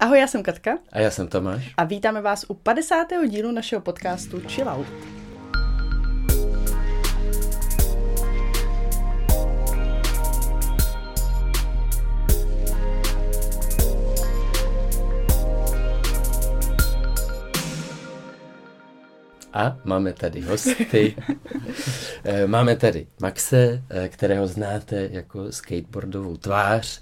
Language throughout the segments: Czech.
Ahoj, já jsem Katka. A já jsem Tomáš. A vítáme vás u 50. dílu našeho podcastu Chill Out. A máme tady hosty. Eh, máme tady Maxe, eh, kterého znáte jako skateboardovou tvář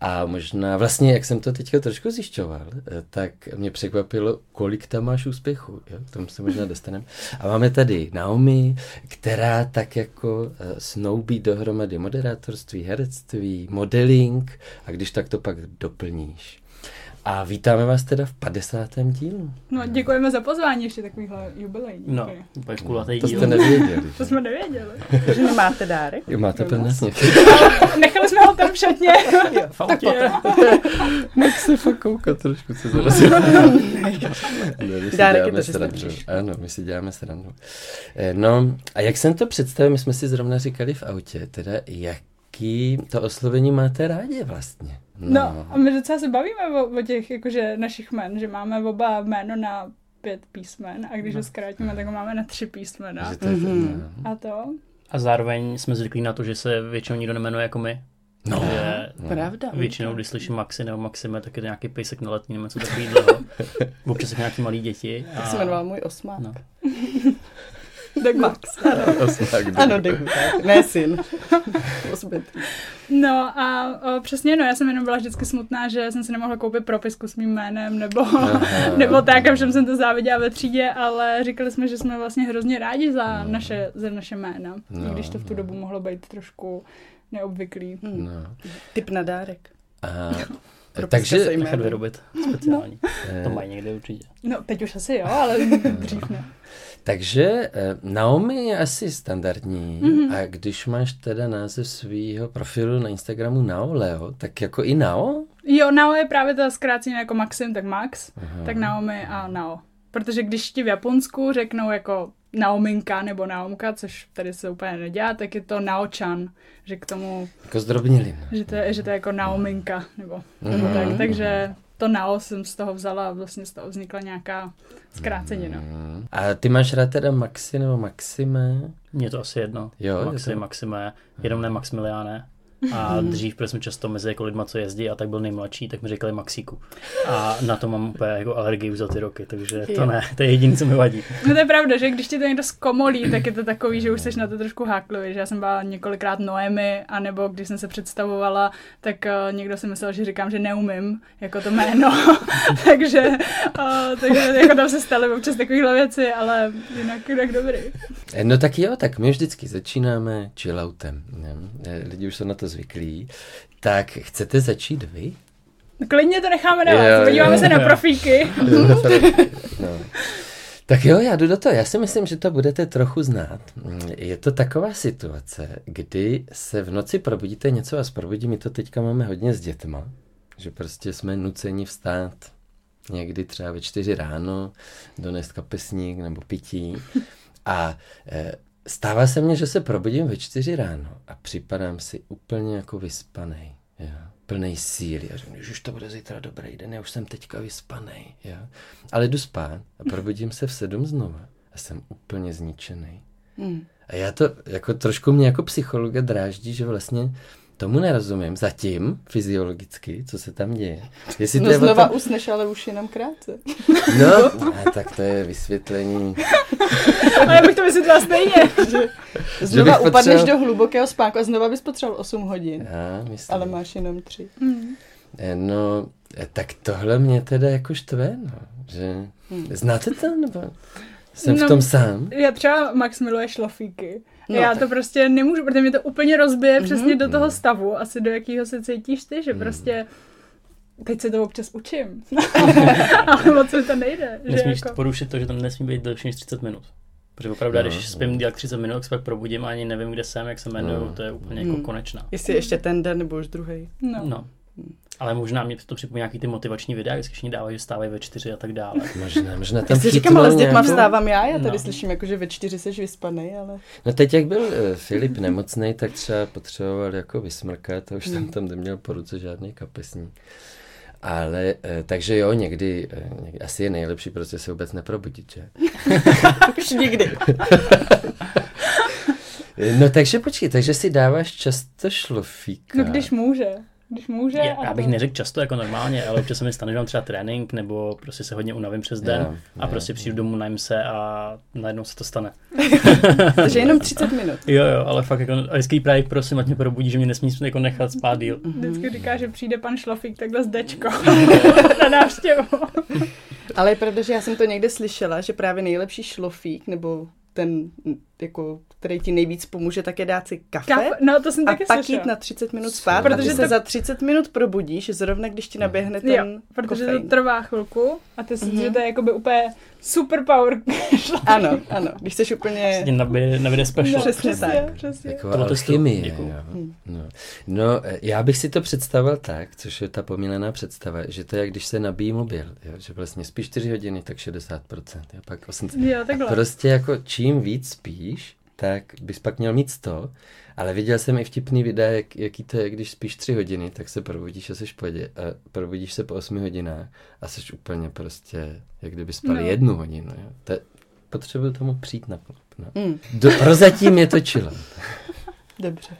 a možná, vlastně jak jsem to teďka trošku zjišťoval, eh, tak mě překvapilo, kolik tam máš úspěchů. Jo? K tomu se možná dostaneme. A máme tady Naomi, která tak jako snoubí dohromady moderátorství, herectví, modeling a když tak to pak doplníš. A vítáme vás teda v 50. dílu. No, děkujeme za pozvání, ještě takovýhle jubilejní. No, úplně kulatý To díl. jste nevěděli. To jsme nevěděli. Že nemáte dárek? Jo, máte nás? plně. Nechali jsme ho tam v šatně. V autě. Nech se fakt koukat trošku, co zarazil. ne, Dárek je to, že. Ano, my si děláme srandu. Eh, No, a jak jsem to představil, my jsme si zrovna říkali v autě, teda jaký to oslovení máte rádi vlastně. No, a my docela se bavíme o, o těch jakože našich jmen, že máme oba jméno na pět písmen a když ho zkrátíme, tak ho máme na tři písmena. Že to je, Mhm. no. A to? A zároveň jsme zvyklí na to, že se většinou nikdo nemenuje jako my. No. Že Pravda. většinou, když slyším Maxi nebo Maxime, tak je to nějaký pejsek na letní nebo něco takového. Občas jsou nějaký malý děti. Tak se jmenoval můj osmák. No. Tak Max. Ano, tak. Ne syn. No a o, přesně, no, já jsem jenom byla vždycky smutná, že jsem si nemohla koupit propisku s mým jménem, nebo, Aha. nebo tak, a všem jsem to záviděla ve třídě, ale říkali jsme, že jsme vlastně hrozně rádi za naše, za naše jména, No, i když to v tu no. dobu mohlo být trošku neobvyklý. Hm. No. Typ na dárek. A, Propiska takže. Nechat vyrobit speciální. eh, To mají někde určitě. No, teď už asi jo, ale dřív ne. Takže eh, Naomi je asi standardní Mhm. a když máš teda název svého profilu na Instagramu Nao Leo, tak jako i Nao? Jo, Nao je právě to zkrácení jako Maxim, tak Max, Aha. tak Naomi a Nao. Protože když ti v Japonsku řeknou jako Naominka nebo Naomka, což tady se úplně nedělá, tak je to Naochan, že k tomu, Jako zdrobnili. že to je, že to je jako Naominka, nebo, nebo tak. Takže to Nao jsem z toho vzala a vlastně z toho vznikla nějaká zkrácenina. Mm. A ty máš rád teda Maxi nebo Maxime? Mně to asi jedno. Jo, je Maxi, to- Maxime, jenom ne Maximiliáne. A dřív, protože jsme často mezi jako lidma, co jezdí a tak byl nejmladší, tak mi říkali Maxíku. A na to mám úplně jako alergii už za ty roky, takže to ne, to je jediné, co mi vadí. No to je pravda, že když ti to někdo zkomolí, tak je to takový, že už jsi na to trošku háklivý, že já jsem byla několikrát Noemi, anebo když jsem se představovala, tak uh, někdo si myslel, že říkám, že neumím, jako to jméno, takže, uh, takže jako tam se staly občas takovéhle věci, ale jinak, jinak dobrý. Eh, No tak jo, tak my vždycky začínáme chilloutem. Eh, Lidi už jsou na to zvyklí. Tak chcete začít vy? Klidně to necháme na vás, podíváme jo. se na profíky. no. Tak jo, já jdu do toho. Já si myslím, že to budete trochu znát. Je to taková situace, kdy se v noci probudíte, něco vás probudí, my to teďka máme hodně s dětma, že prostě jsme nuceni vstát někdy třeba ve čtyři ráno, donést kapesník nebo pití. A e, stává se mně, že se probudím ve čtyři ráno a připadám si úplně jako vyspanej. Jo. Plnej síly. A řeknu, že to bude zítra dobrý den, já už jsem teďka vyspanej. Jo. Ale jdu spát a probudím se v sedm znova a jsem úplně zničený. Hm. A já to jako trošku mě jako psychologa dráždí, že vlastně tomu nerozumím zatím fyziologicky, co se tam děje. Jestli to No znova tom- usneš, ale už jenom krátce. No, a tak to je vysvětlení. Ale já bych to vysvětlila stejně. Znova bych upadneš potřeboval- do hlubokého spánku a znova bys potřeboval 8 hodin. Já myslím. Ale máš jenom 3. Hmm. Eh, No, eh, tak tohle mě teda jako štve, no, že... Znáte to, nebo jsem v No, tom sám? Já třeba Max miluje šlofíky. No, No, já tak. to prostě nemůžu, protože mě to úplně rozbije Mhm. mm-hmm. přesně do toho stavu, asi do jakého se cítíš ty, že prostě teď se to občas učím, ale moc mi to nejde. Že Nesmíš jako, porušit to, že to nesmí být delší než 30 minut. Protože opravdu, No, no, když spím dělat 30 minut, tak se pak probudím a ani nevím, kde jsem, jak se jmenuju, No. to je úplně Hmm. jako konečná. Jestli ještě ten den nebo už druhý. no. No. Ale možná mě to připomíná nějaký ty motivační videa, když všichni dávají, že stávají ve čtyři a tak dále. Možná, možná tam Já říkám, ale s dětma vstávám já, já tady No. slyším jako, že ve čtyři seš vyspanej, ale... No teď, jak byl uh, Filip nemocný, tak třeba potřeboval jako vysmrkat a už jsem tam neměl po ruce žádný kapesník. Ale, eh, takže jo, někdy, eh, někdy, asi je nejlepší prostě se vůbec neprobudit, že? Už nikdy. No takže počkej, takže si dáváš často šlofíka. No když může. Když může. Já, a já bych to- neřekl často jako normálně, ale občas se mi stane, že mám třeba trénink, nebo prostě se hodně unavím přes den Jo, a prostě přijdu domů, najím se a najednou se to stane. Takže jenom 30 minut. Jo, jo, ale fakt jako, a vždycky právě prosím, ať mě probudí, že mě nesmí jako nechat spát díl. Vždycky říká, že přijde pan Šlofík takhle s dečko na návštěvu. Ale je pravda, že já jsem to někde slyšela, že právě nejlepší šlofík, nebo ten, jako, který ti nejvíc pomůže, tak je dát si kafe. Kaf, no to jsem a taky pak slyšela. jít na 30 minut spát, Protože se to- za 30 minut probudíš, zrovna když ti naběhne ten Jo, protože kofein. to trvá chvilku a ty si Mhm. mm-hmm. že to je jakoby úplně super power. Ano, ano, když jsi úplně... Nabije special. Přesně přesně, tak. přesně. Jako Tohle testuju. alchymie, jo. No. no, já bych si to představil tak, což je ta pomílená představa, že to je, jak když se nabíjí mobil, jo? že vlastně spíš 4 hodiny, tak 60%, jo? pak 80%. Jo, takhle. Prostě jako čím víc spíš, tak bys pak měl mít 100, ale viděl jsem i vtipný videa, jak, jaký to je, když spíš 3 hodiny, tak se probudíš a jsi v pohodě a probudíš se po 8 hodinách a jsi úplně prostě, jak kdyby spal No. jednu hodinu. Jo? To je, potřebuju tomu přijít na klub. No. Mm, Do, prozatím je to čilo. dobře.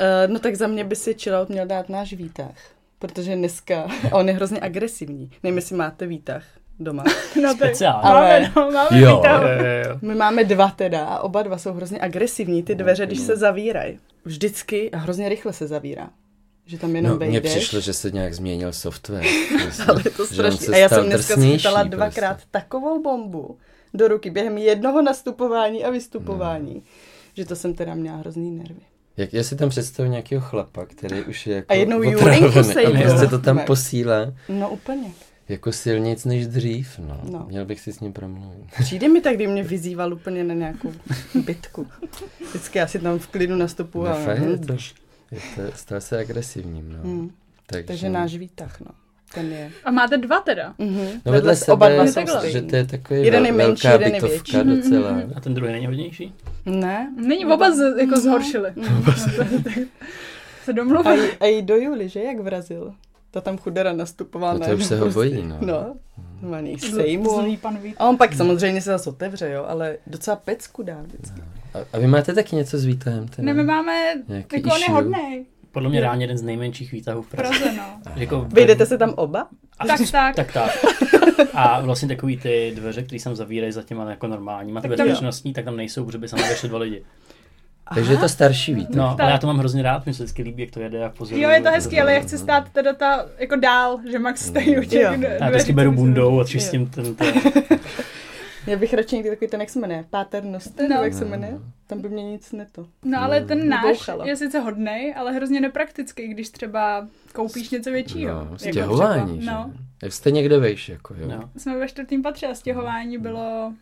Uh, no tak za mě by si chillout měl dát náš výtah. Protože dneska, on je hrozně agresivní. Nevím, jestli máte výtah doma. No, Speciálně. Máme, Ale- no, máme Jo. Jo, jo, jo. My máme dva teda a oba dva jsou hrozně agresivní, ty dveře, když se zavírají. Vždycky a hrozně rychle se zavírá. Že tam jenom No, mně přišlo, že se nějak změnil software. Ale je to se strašný. A já jsem dneska schytala prostě. dvakrát takovou bombu do ruky během jednoho nastupování a vystupování, No. že to jsem teda měla hrozný nervy. Jak já si tam představuji nějakého chlapa, který už je jako A jednou Julenku sejmou. a prostě to tam posílá No úplně. Jako silnic než dřív. No. No. Měl bych si s ním promluvit. Přijde mi tak, kdy mě vyzýval úplně na nějakou bitku. Vždycky já si tam v klidu nastupuji. No, a... fakt je to, je to, stal se agresivním. No. Hmm. Takže, Takže náš výtah, no. Ten je. A máte dva teda? Mhm. No vedle s- oba sebe, dva je jsou že to je takový Jeden je menší, velká jeden je větší. docela. A ten druhý není hodnější? Ne? Není, oba z, jako zhoršili. Mhm. Se A, domluvili. a jí do July, že? Jak vrazil? Ta tam chudera nastupovala. No to už se ho prostě. bojí, no. No, no. Zlý pan Vít. A on pak samozřejmě se zase otevře, jo, ale docela pecku dá vždycky. A, a vy máte taky něco s výtahem? Teda? Ne, my máme, Nějaký jako on je hodnej. Podle mě reálně jeden z nejmenších výtahů v Praze. Praze, no. Jako, Vejdete se tam oba? A- Tak, tak. Tak, tak. A vlastně takový ty dveře, které jsem zavírají za těma jako normálníma, Tak bezpečnostní, tak tam nejsou, protože by se dva lidi. Takže je to starší výtah. No, ale já to mám hrozně rád, mi se vždycky líbí, jak to jede a pozoruju. Jo, je to hezký, ale já chci stát teda ta, jako dál, že Max stojí u těch dveří, Já vždycky beru bundou a čistím ten, Já bych radši někdy takový ten, jak se jmenuje, Páter Noster, No. jak se jmenuje? Tam by mě nic neto. No ale ten náš Vybouchala. je sice hodnej, ale hrozně nepraktický, když třeba koupíš něco většího. No, Jako stěhování, třeba- že? No, Jak jste někde vejš, jako jo. no, jsme ve čtvrtém patře a stěhování bylo...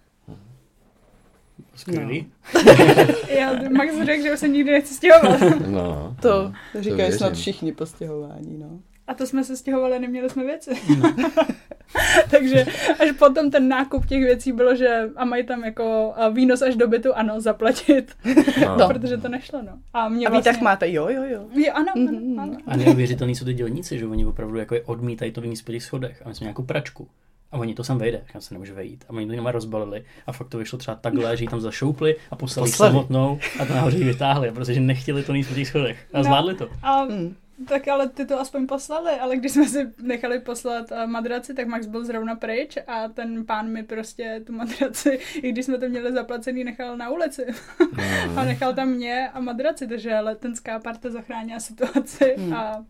skvělý. Já, Max řekl, že už se nikdy nechci stěhovat. No, To říkají věřím. snad všichni po stěhování, no. A to jsme se stěhovali, neměli jsme věci. Takže až potom ten nákup těch věcí bylo, že a mají tam jako a výnos až do bytu, ano, zaplatit, no. protože to nešlo, no. A mě A vlastně... výtah máte, jo, jo, jo. Jo, ano, ano, Mhm. ano. A neuvěřitelný jsou ty dělníci, že oni opravdu jako je odmítají to vymíst po těch schodech. A my jsme nějakou pračku. A oni to sem vejde, já se nemůže vejít. A oni to jenom rozbalili. A fakt to vyšlo třeba takhle, že ji tam zašoupli a poslali, Poslali. samotnou a to nahoře ji vytáhli, protože nechtěli to níst po těch schodech. A No. zvládli to. A Mm. Tak ale ty to aspoň poslali, ale když jsme si nechali poslat eh, madraci, tak Max byl zrovna pryč a ten pán mi prostě tu madraci, i když jsme to měli zaplacený, nechal na ulici. Mm. A nechal tam mě a madraci, takže letenská parta zachránila situaci Hmm. a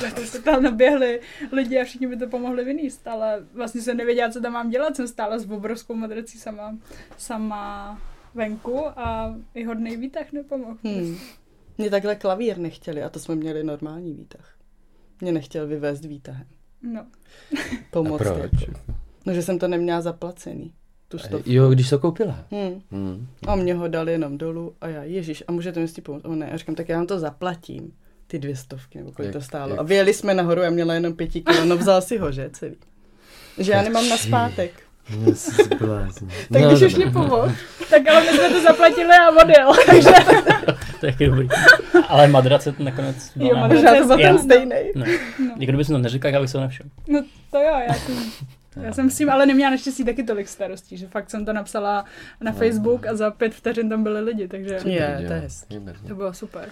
takže se tam naběhli lidi a všichni by to pomohli vyníst, ale vlastně jsem nevěděla, co tam mám dělat, jsem stála s obrovskou madrací sama, sama venku a i hodnej výtah nepomohl. Hmm. Mě takhle klavír nechtěli a to jsme měli normální výtah. Mě nechtěl vyvést výtahem. No. A Pomoct. proč? Jako. No, že jsem to neměla zaplacený. Tu stovku. Jo, když to koupila. Hmm. Hmm. A mě ho dal jenom dolů a já, ježíš, a můžete mi s tím pomoct? O ne, a říkám, tak já vám to zaplatím. Ty dvě stovky, nebo kolik Jak- to stálo. jak- A vyjeli jsme nahoru, já měla jenom pěti kilo, no vzal si ho, že, celý. Že já nemám na zpátek. Tak No, když už dobré. mě pomohl. Tak ale my jsme to zaplatili a odjel, takže to je dobrý. Ale madrace to nakonec Jo, byla madrace. Možná to byl Já- ten stejný. Ne. No. Jako kdyby jsem to neříkal, já bych se to nevšiml. No to jo, já jsem, já jsem s tím ale neměla naštěstí taky tolik starostí, že fakt jsem to napsala na Facebook a za pět vteřin tam byli lidi, takže Je, to je hezký. to bylo super.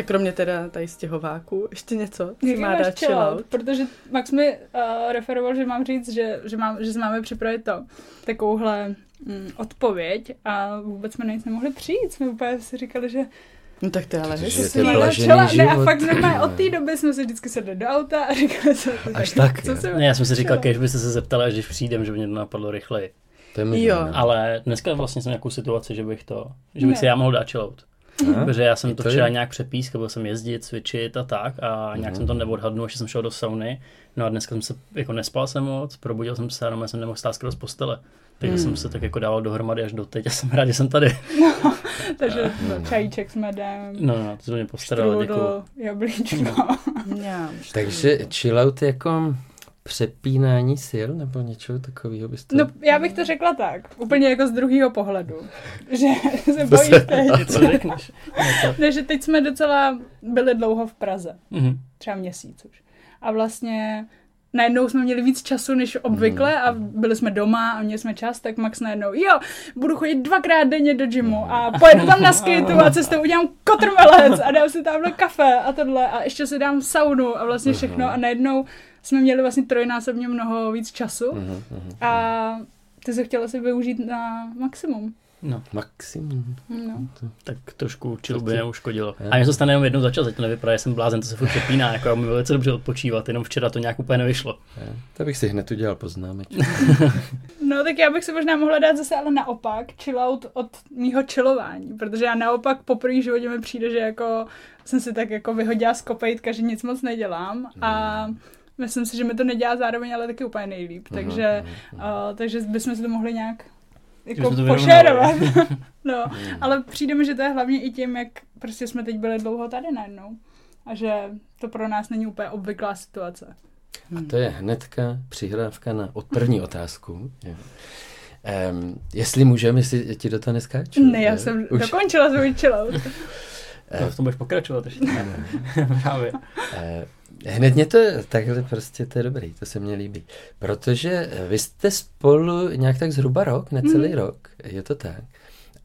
Tak kromě teda tady stěhováků, ještě něco? Co Jaký má máš dát chill out? Protože Max mi uh, referoval, že mám říct, že, že, mám, že máme připravit to, takovouhle mm, odpověď a vůbec jsme na nic nemohli přijít. Jsme úplně si říkali, že No tak to je ale out. Ne, a fakt normálně od té doby jsme se vždycky sedli do auta a říkali jsme Až tak, co jo. se Ne, já jsem si říkal, když byste se zeptali, až když přijdem, že by mě to napadlo rychleji. To je Jo. Ale dneska vlastně jsem nějakou situaci, že bych to, že bych Ne. si já mohl dát chillout. Aha. Protože já jsem to to včera je- nějak přepískal, byl jsem jezdit, cvičit a tak a nějak Mhm. jsem to neodhadnul, že jsem šel do sauny. No a dneska jsem se, jako nespal jsem moc, probudil jsem se a já jsem nemohl stát skoro z postele. Takže Hmm. jsem se tak jako dával dohromady až do teď a jsem rád, že jsem tady. Takže No. čajíček s medem, No, no, to se mě postaralo, strudel, jablíčko. Mňam. Takže chill out jako přepínání sil nebo něčeho takového byste... No, já bych to řekla tak, úplně jako z druhého pohledu, že se teď. Co řekneš? No, to- Ne, že teď jsme docela byli dlouho v Praze, Mhm. třeba měsíc už. A vlastně najednou jsme měli víc času než obvykle a byli jsme doma a měli jsme čas, tak Max najednou, jo, budu chodit dvakrát denně do gymu a pojedu tam na skateu a cestou udělám kotrmelec a dám si tamhle kafe a tohle a ještě si dám saunu a vlastně všechno a najednou jsme měli vlastně trojnásobně mnoho víc času Mhm, mhm. a ty se chtěla si využít na maximum. No, Maximum. No. tak trošku chill by neuškodilo. A mě to stane jenom jednou za čas, ať to nevypadá, že jsem blázen, to se furt přepíná, jako já umím velice dobře odpočívat, jenom včera to nějak úplně nevyšlo. Jo, To bych si hned udělal poznámečku. No tak já bych se možná mohla dát zase ale naopak chill out od mýho chillování, protože já naopak po první životě mi přijde, že jako jsem si tak jako vyhodila z kopejtka, že nic moc nedělám a myslím si, že mi to nedělá zároveň ale taky úplně nejlíp, takže, uh, takže bychom si to mohli nějak jako vyrovnali. no, ale přijde mi, že to je hlavně i tím, jak prostě jsme teď byli dlouho tady najednou a že to pro nás není úplně obvyklá situace. A to je hnedka přihrávka na od první otázku. Jo. Um, jestli můžeme, jestli ti do toho neskáču. Ne, já jsem Už, dokončila svůj To v tom budeš pokračovat ještě. Právě. eh, hned mě to takhle prostě, to je dobrý, to se mně líbí. Protože eh, vy jste spolu nějak tak zhruba rok, necelý Mhm. rok, je to tak.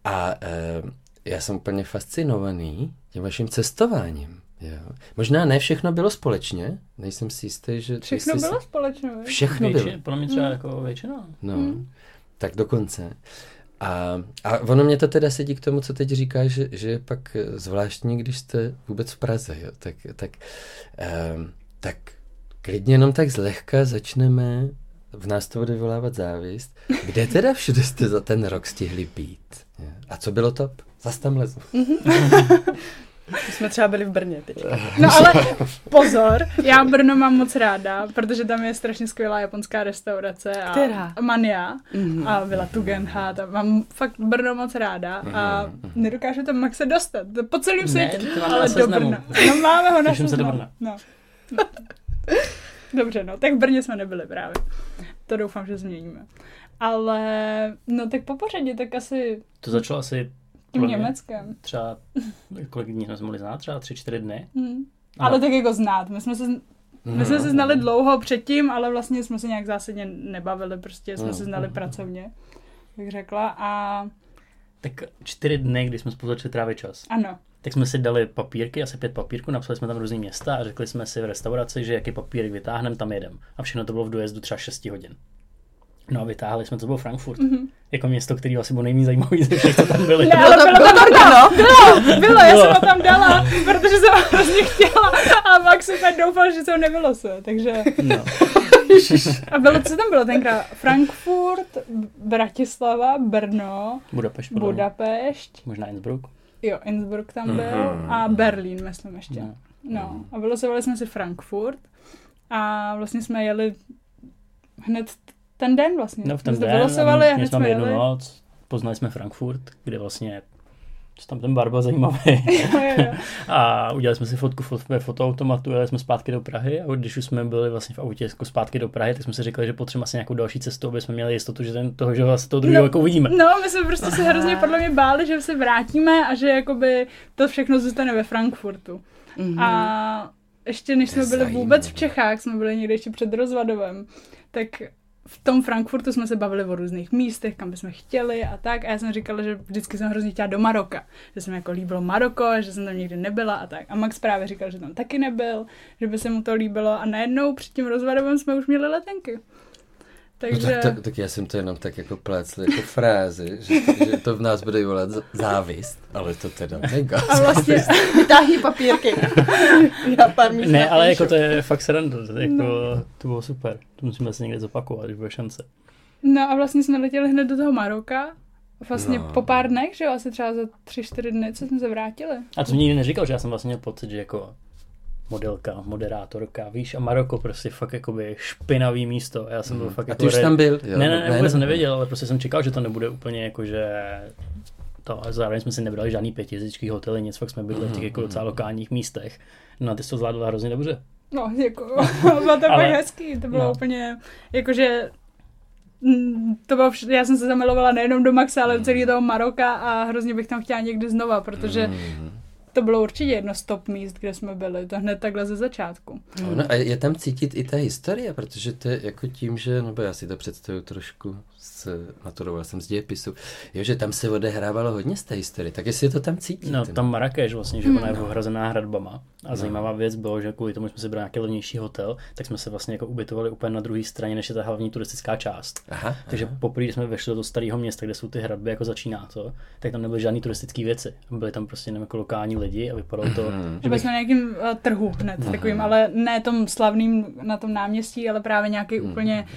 A eh, já jsem úplně fascinovaný tím vaším cestováním. Jo. Možná ne všechno bylo společně, nejsem si jistý, že... Všechno bylo viď? Všechno bylo. Větši, podle mě třeba jako většina. No, Mm. tak dokonce. A, a ono mě to teda sedí k tomu, co teď říkáš, že, že je pak eh, zvláštní, když jste vůbec v Praze, jo? Tak, tak, um, tak klidně jenom tak zlehka začneme, v nás to bude vyvolávat závist. Kde teda všude jste za ten rok stihli být? A co bylo top? Zas tam lezu. My jsme třeba byli v Brně teď. No ale pozor, já Brno mám moc ráda, protože tam je strašně skvělá japonská restaurace a Která? Mania Mhm. a Villa Tugendhat a mám fakt Brno moc ráda a nedokážu tam Maxe dostat. Po celém světě, ale do. Brna. No máme ho na Těším se do seznamu. Brna. No. no. Dobře, no, tak v Brně jsme nebyli právě. To doufám, že změníme. Ale, no tak po pořadě, tak asi To začalo asi tím Německem. třeba, kolik dní jsme mohli znát, třeba tři, čtyři dny. Hmm. Ale- Ale tak jako znát. My jsme se My jsme se znali dlouho předtím, ale vlastně jsme se nějak zásadně nebavili, prostě jsme No. se znali pracovně, bych řekla. A Tak čtyři dny, kdy jsme spolu začali trávit čas. ano, Tak jsme si dali papírky, asi pět papírků, napsali jsme tam různý města a řekli jsme si v restauraci, že jaký papírek vytáhneme, tam jedem. A všechno to bylo v dojezdu třeba 6 hodin. No a vytáhli jsme, to byl Frankfurt. Mm-hmm. Jako město, který asi bylo nejméně zajímavý ze všech, co tam byli. Ne, ale bylo to no. bylo, bylo, já jsem ho tam dala, protože jsem ho hrozně chtěla a Max úplně doufal, že se ho nevylosuje, takže... No. A bylo, co tam bylo tenkrát? Frankfurt, Bratislava, Brno, Budapešť. podle. Budapešť, Možná Innsbruck. jo, Innsbruck tam byl Mhm. a Berlín, myslím ještě. No. No, a vylosovali jsme si Frankfurt a vlastně jsme jeli hned ten den vlastně. No v ten den, vylosovali a měli jsme jednu jeli. noc, poznali jsme Frankfurt, kde vlastně Co tam ten bar byl zajímavý. Jo, jo, jo. A udělali jsme si fotku fot- ve fotoautomatu, jeli jsme zpátky do Prahy a když už jsme byli vlastně v autě jako zpátky do Prahy, tak jsme si říkali, že potřebujeme asi nějakou další cestu, aby jsme měli jistotu, že ten, toho, že vlastně toho druhého No, jako uvidíme. No, my jsme prostě se hrozně podle mě báli, že se vrátíme a že jakoby to všechno zůstane ve Frankfurtu. Mhm. A ještě než jsme byli vůbec v Čechách, jsme byli někde ještě před rozvadovem, tak v tom Frankfurtu jsme se bavili o různých místech, kam bychom chtěli a tak. A já jsem říkala, že vždycky jsem hrozně chtěla do Maroka. Že se mi jako líbilo Maroko, že jsem tam nikdy nebyla a tak. A Max právě říkal, že tam taky nebyl, že by se mu to líbilo. A najednou před tím rozvadovem jsme už měli letenky. No Takže... tak, to, tak já jsem to jenom tak jako plécl jako frázi, že, že to v nás bude vyvolat z- závist, ale to teda mega A vlastně, Vytáhí papírky. Já pár míst Ne, ale napíšu. jako to je fakt sranda, to, jako, No. to bylo super. To musíme si někde zopakovat, když bude šance. no a vlastně jsme letěli hned do toho Maroka. Vlastně No. po pár dnech, že jo, asi třeba za tři, čtyři dny, co jsme se vrátili. A to nikdy neříkal, že já jsem vlastně měl pocit, že jako modelka, moderátorka, víš, a Maroko prostě fakt jakoby špinavý místo. A já jsem byl fakt A jako ty už re- tam byl? Ne, ne, ne, vůbec jsem nevěděl, ale prostě jsem čekal, že to nebude úplně jako, že to, a zároveň jsme si nebrali žádný pětihvězdičký hotely, nic, fakt jsme byli v těch jako docela lokálních místech. No a ty jsi to zvládla hrozně dobře. No, jako, bylo to Ale- fakt hezký, to bylo no. úplně, jakože, mm, to bylo, vš- já jsem se zamilovala nejenom do Maxa, ale do celého toho Maroka a hrozně bych tam chtěla někdy znova, protože Mm. To bylo určitě jedno z top míst, kde jsme byli, to hned takhle ze začátku. No, no a je tam cítit i ta historie, protože to je jako tím, že, nebo já si to představuju trošku, s, maturoval jsem z dějepisu, jo, že tam se odehrávalo hodně z té historie, tak jestli je to tam cítit. No, tam Marrakeš vlastně, že Hmm. ona je ohrazená hradbama. A zajímavá věc bylo, že kvůli tomu, že jsme si brali nějaký levnější hotel, tak jsme se vlastně jako ubytovali úplně na druhé straně, než je ta hlavní turistická část. Aha, Takže poprvé, když jsme vešli do toho starého města, kde jsou ty hradby, jako začíná to, tak tam nebyly žádný turistické věci. Byly tam prostě jenom jako lokální lidi a vypadalo to, Mhm. Že byli jsme na nějakým uh, trhu hned, takovým, ale ne tom slavným na tom náměstí, ale právě nějaký úplně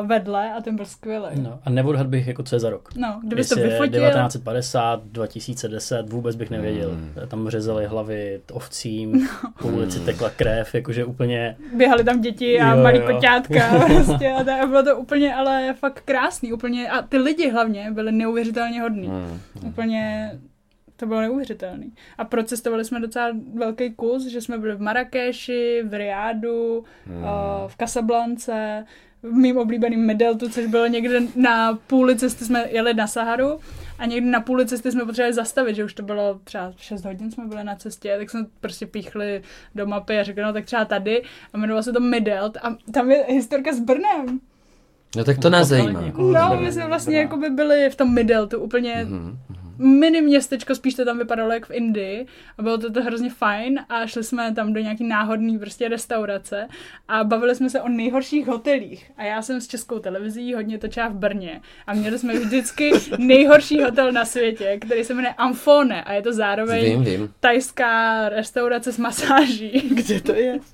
uh, vedle a ten byl skvělý. No, a neodhad bych jako co je za rok. No, kdybys to vyfotil, 1950, 2010, vůbec bych nevěděl. Hmm. Tam řezali hlavy ovcím, po ulici tekla krev, jakože úplně, běhali tam děti a Jo, malý jo. koťátka prostě a tak, a bylo to úplně, ale fakt krásný, úplně, a ty lidi hlavně byli neuvěřitelně hodní. Mm. Úplně to bylo neuvěřitelný. A procestovali jsme docela velký kus, že jsme byli v Marrakeši, v Riádu, Hmm. uh, v Casablance, mým oblíbeným Medeltu, což bylo někde na půli cesty, jsme jeli na Saharu a někdy na půli cesty jsme potřebovali zastavit, že už to bylo třeba 6 hodin jsme byli na cestě, tak jsme prostě píchli do mapy a řekli, no tak třeba tady a jmenovalo se to Midelt a tam je historka s Brnem. No tak to nás zajímá. No, my jsme vlastně jako by byli v tom Middeltu, úplně Mhm. Mini městečko, spíš to tam vypadalo jak v Indii a bylo to, to hrozně fajn a šli jsme tam do nějaký náhodný prostě restaurace a bavili jsme se o nejhorších hotelích a já jsem s českou televizí hodně točila v Brně a měli jsme vždycky nejhorší hotel na světě, který se jmenuje Amfone a je to zároveň Vím, vím. tajská restaurace s masáží. Kde to je?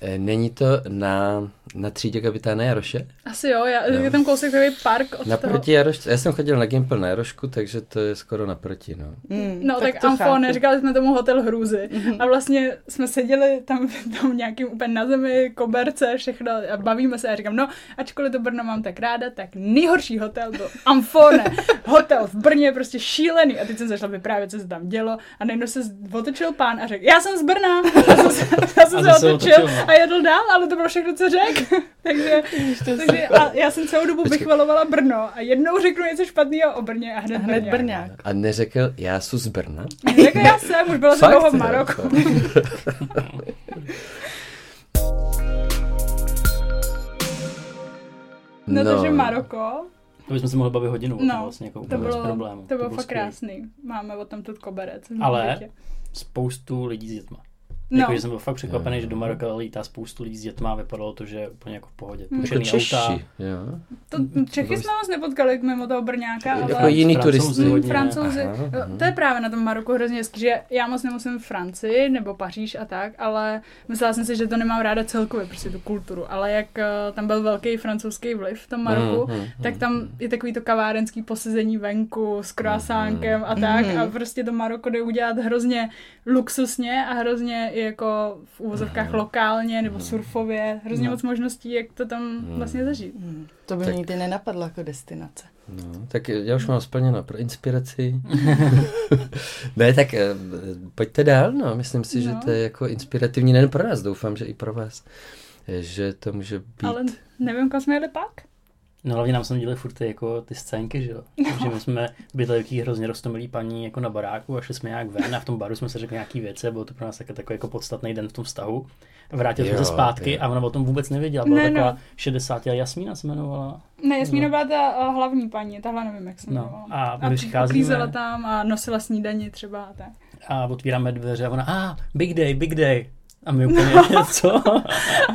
E, Není to na, na třídě kapitána Jaroše? Asi jo, já, je tam kousek takový park od toho. Naproti Jaroš, já jsem chodil na Gimpel na Jarošku, takže to je skoro naproti, no. Mm, No tak, tak to Amfone, chápu. říkali jsme tomu hotel hrůzy. A vlastně jsme seděli tam, tam nějakým úplně na zemi, koberce, všechno a bavíme se a říkám, no, ačkoliv to Brno mám tak ráda, tak nejhorší hotel byl Amfone. Hotel v Brně, prostě šílený. A teď jsem začala vyprávět, co se tam dělo a najednou se otočil pán a řekl, já jsem z Brna. Já jsem se, já jsem A se otočil, no. a jedl dál, ale to bylo všechno, co řekl. takže, takže a já jsem celou dobu Počkej. vychvalovala Brno a jednou řeknu něco špatného o Brně a hned, Hned Brňák. A neřekl, já jsem z Brna? Řekl já jsem, už byla jsem dlouho v Maroku. to- No, no, takže Maroko, To bychom se mohli bavit hodinu, o tom no, vlastně jako to úplně bez bylo, problémů. to bylo fakt skvělý. krásný. Máme o tom tu koberec. Ale-. Spoustu lidí s dětma. No. Jako, že jsem byl fakt překvapený, že do Maroka lítá spoustu lidí s dětma a vypadalo to, že je úplně jako v pohodě. Hmm. Jako Půjčený Češi, auta. jo. To, Čechy jsme moc nepotkali mimo toho Brňáka, ale... Jako jiný Francouzi turisti. Mm, hodně. Francouzi. Aha, Jo, aha. To je právě na tom Maroku hrozně hezký, že já moc nemusím v Francii nebo Paříž a tak, ale myslela jsem si, že to nemám ráda celkově, prostě tu kulturu, ale jak eh, tam byl velký francouzský vliv v tom Maroku, Mm, mm, tak tam je takový to kavárenský posezení venku s croissánkem a tak Mhm. a prostě to Maroko jde udělat hrozně luxusně a hrozně i jako v úvozovkách lokálně nebo surfově. Hrozně No. moc možností, jak to tam Hmm. vlastně zažít. Hmm, To by Tak- nikdy nenapadlo jako destinace. No, tak já už mám splněno pro inspiraci. ne, tak eh, pojďte dál, no. Myslím si, že No. to je jako inspirativní nejen pro nás, doufám, že i pro vás. Že to může být... Ale nevím, kam jsme jeli pak. No hlavně nám se dělali furt ty, jako ty scénky, že jo. Že my jsme byli takový hrozně roztomilí paní jako na baráku a šli jsme nějak ven a v tom baru jsme se řekli nějaký věci a bylo to pro nás takový, takový jako podstatný den v tom vztahu. Vrátili jsme se zpátky jo. a ona o tom vůbec nevěděla. Byla Ne, taková no. 60 Jasmína se jmenovala. Ne, Jasmína No. byla ta uh, hlavní paní, tahle nevím, jak se No, jmenovala. a my přicházíme- tam a nosila snídaní třeba a tak. A otvíráme dveře a ona, a ah, big day, big day. A my úplně, co?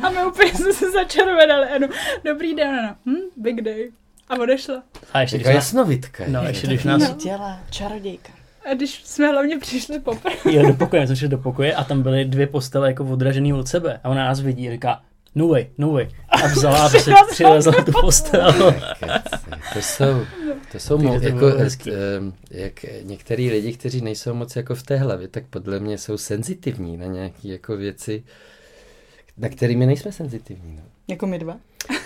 A my úplně jsme se začervenali. Ano, dobrý den, ano. Hm, big day. A odešla. A ještě když jasnovidka. no, je. ještě když nás, No. Dělá čarodějka. A když jsme hlavně přišli poprvé. jo, do pokoje, jsme šli do pokoje a tam byly dvě postele jako odražený od sebe. A ona nás vidí a říká, no way, no way. A vzala a prostě přilezla tu postel. To jsou, to jsou mo- to jako, bylo eh, jak některý lidi, kteří nejsou moc jako v té hlavě, tak podle mě jsou senzitivní na nějaké jako věci, na kterými nejsme senzitivní. No. Jako my dva.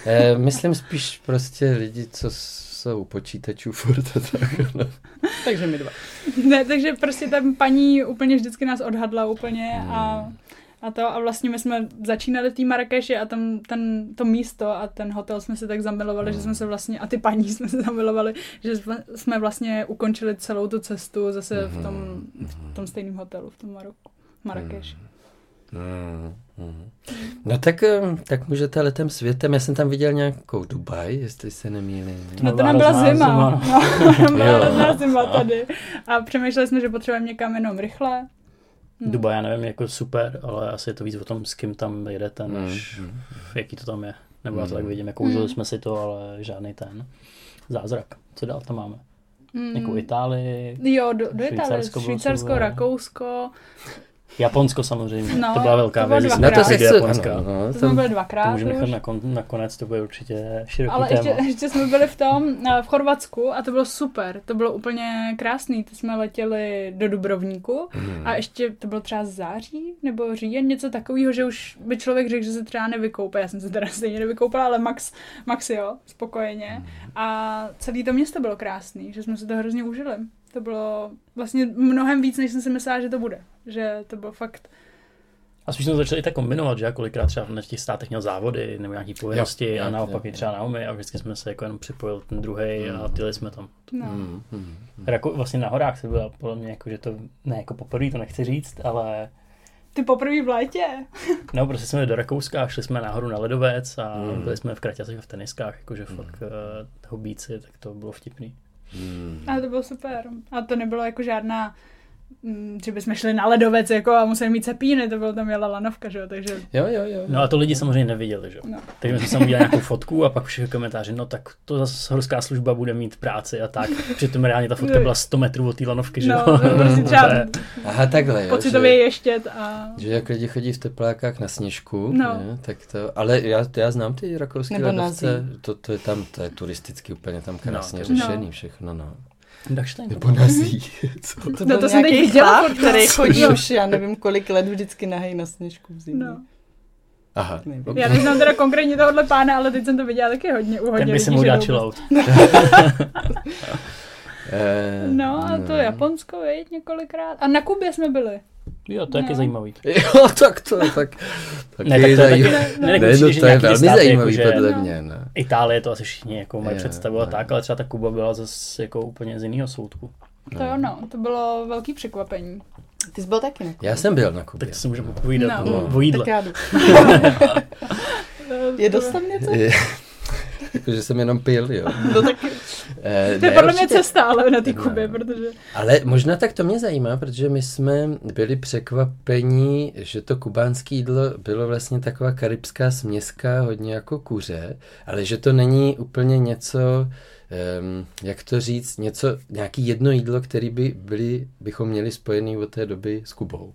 E, myslím spíš prostě lidi, co jsou u počítačů furt a tak. No. Takže my dva. Ne, takže prostě ta paní úplně vždycky nás odhadla úplně a, Hmm. A to a vlastně my jsme začínali v té Marrakeši a tam ten, to místo a ten hotel jsme se tak zamilovali, že jsme se vlastně, a ty paní jsme se zamilovali, že jsme- vlastně ukončili celou tu cestu zase v tom, v tom stejném hotelu, v tom Maroku. Marrakeš. Mm, mm. No tak, em, tak můžete letem světem. Já jsem tam viděl nějakou Dubaj, jestli se nemýlím. No to nám byla zima. zima, No, tam byla zima tady. A přemýšleli jsme, že potřebujeme někam jenom rychle. No. Dubaj, já nevím, jako super, ale asi je to víc o tom, s kým tam jedete, než Mm, mm. jaký to tam je. Nebo já to tak Mm. vidím, jako užili Mm. jsme si to, ale žádný ten zázrak. Co dál tam máme? Mm. Jako Itálii, Jo, do, do Itálie, Švýcarsko. Rakousko, Japonsko samozřejmě, No, to byla velká to věc, No to se chci, Japonska. ano, no, to jsme tam, byli To dvakrát můžeme nechat už. na kon, nakonec, to bude určitě široký Ale téma. ještě, ještě jsme byli v tom, eh, v Chorvatsku a to bylo super, to bylo úplně krásný, to jsme letěli do Dubrovníku Hmm. a ještě to bylo třeba září nebo říjen, něco takového, že už by člověk řekl, že se třeba nevykoupe, já jsem se teda stejně nevykoupala, ale Max, Max jo, spokojeně a celé to město bylo krásný, že jsme si to hrozně užili. To bylo vlastně mnohem víc, než jsem si myslela, že to bude. Že to bylo fakt A spíš jsme to začali tak kombinovat, že já kolikrát třeba na těch státech měl závody nebo nějaký povinnosti Jo, a jo, naopak jo, i třeba Naomi a vždycky jsme se jako jenom připojil ten druhý a tyli jsme tam. No. Mm, mm, mm. Jako vlastně na horách se byla podle mě jako, že to ne jako poprvé, to nechci říct, ale Ty poprvé v létě. no prostě jsme jeli do Rakouska a šli jsme nahoru na ledovec a Mm. byli jsme v kraťasech a v teniskách, jakože fakt uh, hobíci, tak to bylo vtipný. Mm. A to bylo super. A to nebylo jako žádná, mm, že bychom šli na ledovec jako a museli mít cepíny, to bylo tam jela lanovka, že jo, takže Jo, jo, jo. No a to lidi samozřejmě neviděli, že jo. no. Takže my jsme tam udělali nějakou fotku a pak všechny komentáře, no tak to zase horská služba bude mít práci a tak. Přitom reálně ta fotka byla 100 metrů od té lanovky, že No, jo. to prostě třeba To je- Aha, takhle, jo. pocitově že, ještět a... že jak lidi chodí v teplákách na sněžku, No. ne, tak to, ale já, to já znám ty rakouské ledovce, to, to, je tam, to je turisticky úplně tam krásně No, no, řešený No. všechno, no. Dachstein. Nebo na zí. Co? To No to jsem teď nějaký viděla který no. chodí No. už, já nevím kolik let, vždycky nahej na sněžku v zimě. No. Aha. Nevím. Já neznám teda konkrétně tohohle pána, ale teď jsem to viděla taky hodně u hodně Ten by jdou chill out. Eh, No a to Japonsko, viď, několikrát. A na Kubě jsme byli. Jo, to je taky No. zajímavý. Jo, tak to je tak. tak Ne, tak to je taky, zajímavý. ne, ne, Ne, ne, no, že to je velmi státy, zajímavý jako, že podle No. mě, no. Itálie to asi všichni jako mají představu a tak, ale třeba ta Kuba byla zase jako úplně z jiného soudku. To jo, no, to bylo velký překvapení. Ty jsi byl taky na Kubě. Já jsem byl na Kubě. Tak si můžeme povídat No. o, o jídle. Tak já jdu. Je dost tam něco? Jakože jsem jenom pil, jo. No tak Eh, To je podle mě cesta, ale na té No. Kubě, protože... Ale možná tak to mě zajímá, protože my jsme byli překvapení, že to kubánské jídlo bylo vlastně taková karibská směska, hodně jako kuře, ale že to není úplně něco, um, jak to říct, něco, nějaký jedno jídlo, který by byli, bychom měli spojený od té doby s Kubou.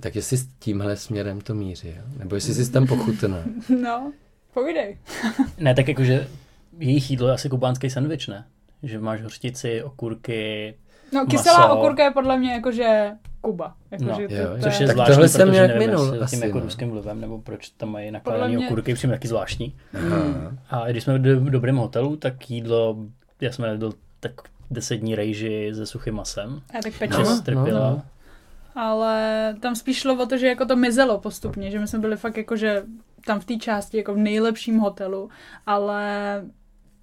Tak jestli s tímhle směrem to míří, jo? nebo jestli jsi tam pochutná. No, povídej. Ne, tak jakože jejich jídlo je asi kubánský sandwich, ne? Že máš hořtici, okurky, No, kyselá maso. okurka je podle mě jakože Kuba. Jako, No, že to, jo, to Což je, Tak zvláštní, tohle jsem protože nějak nevím, minul jestli tím asi, jako no. ruským vlivem, nebo proč tam mají nakládaný mě- okurky, přijím taky zvláštní. Aha. A když jsme byli v dobrém hotelu, tak jídlo, já jsme jedl tak 10 dní rejži se suchým masem. a tak No, pečivo. no, strpěla. no. Ale tam spíš šlo o to, že jako to mizelo postupně, že my jsme byli fakt jako, že tam v té části jako v nejlepším hotelu, ale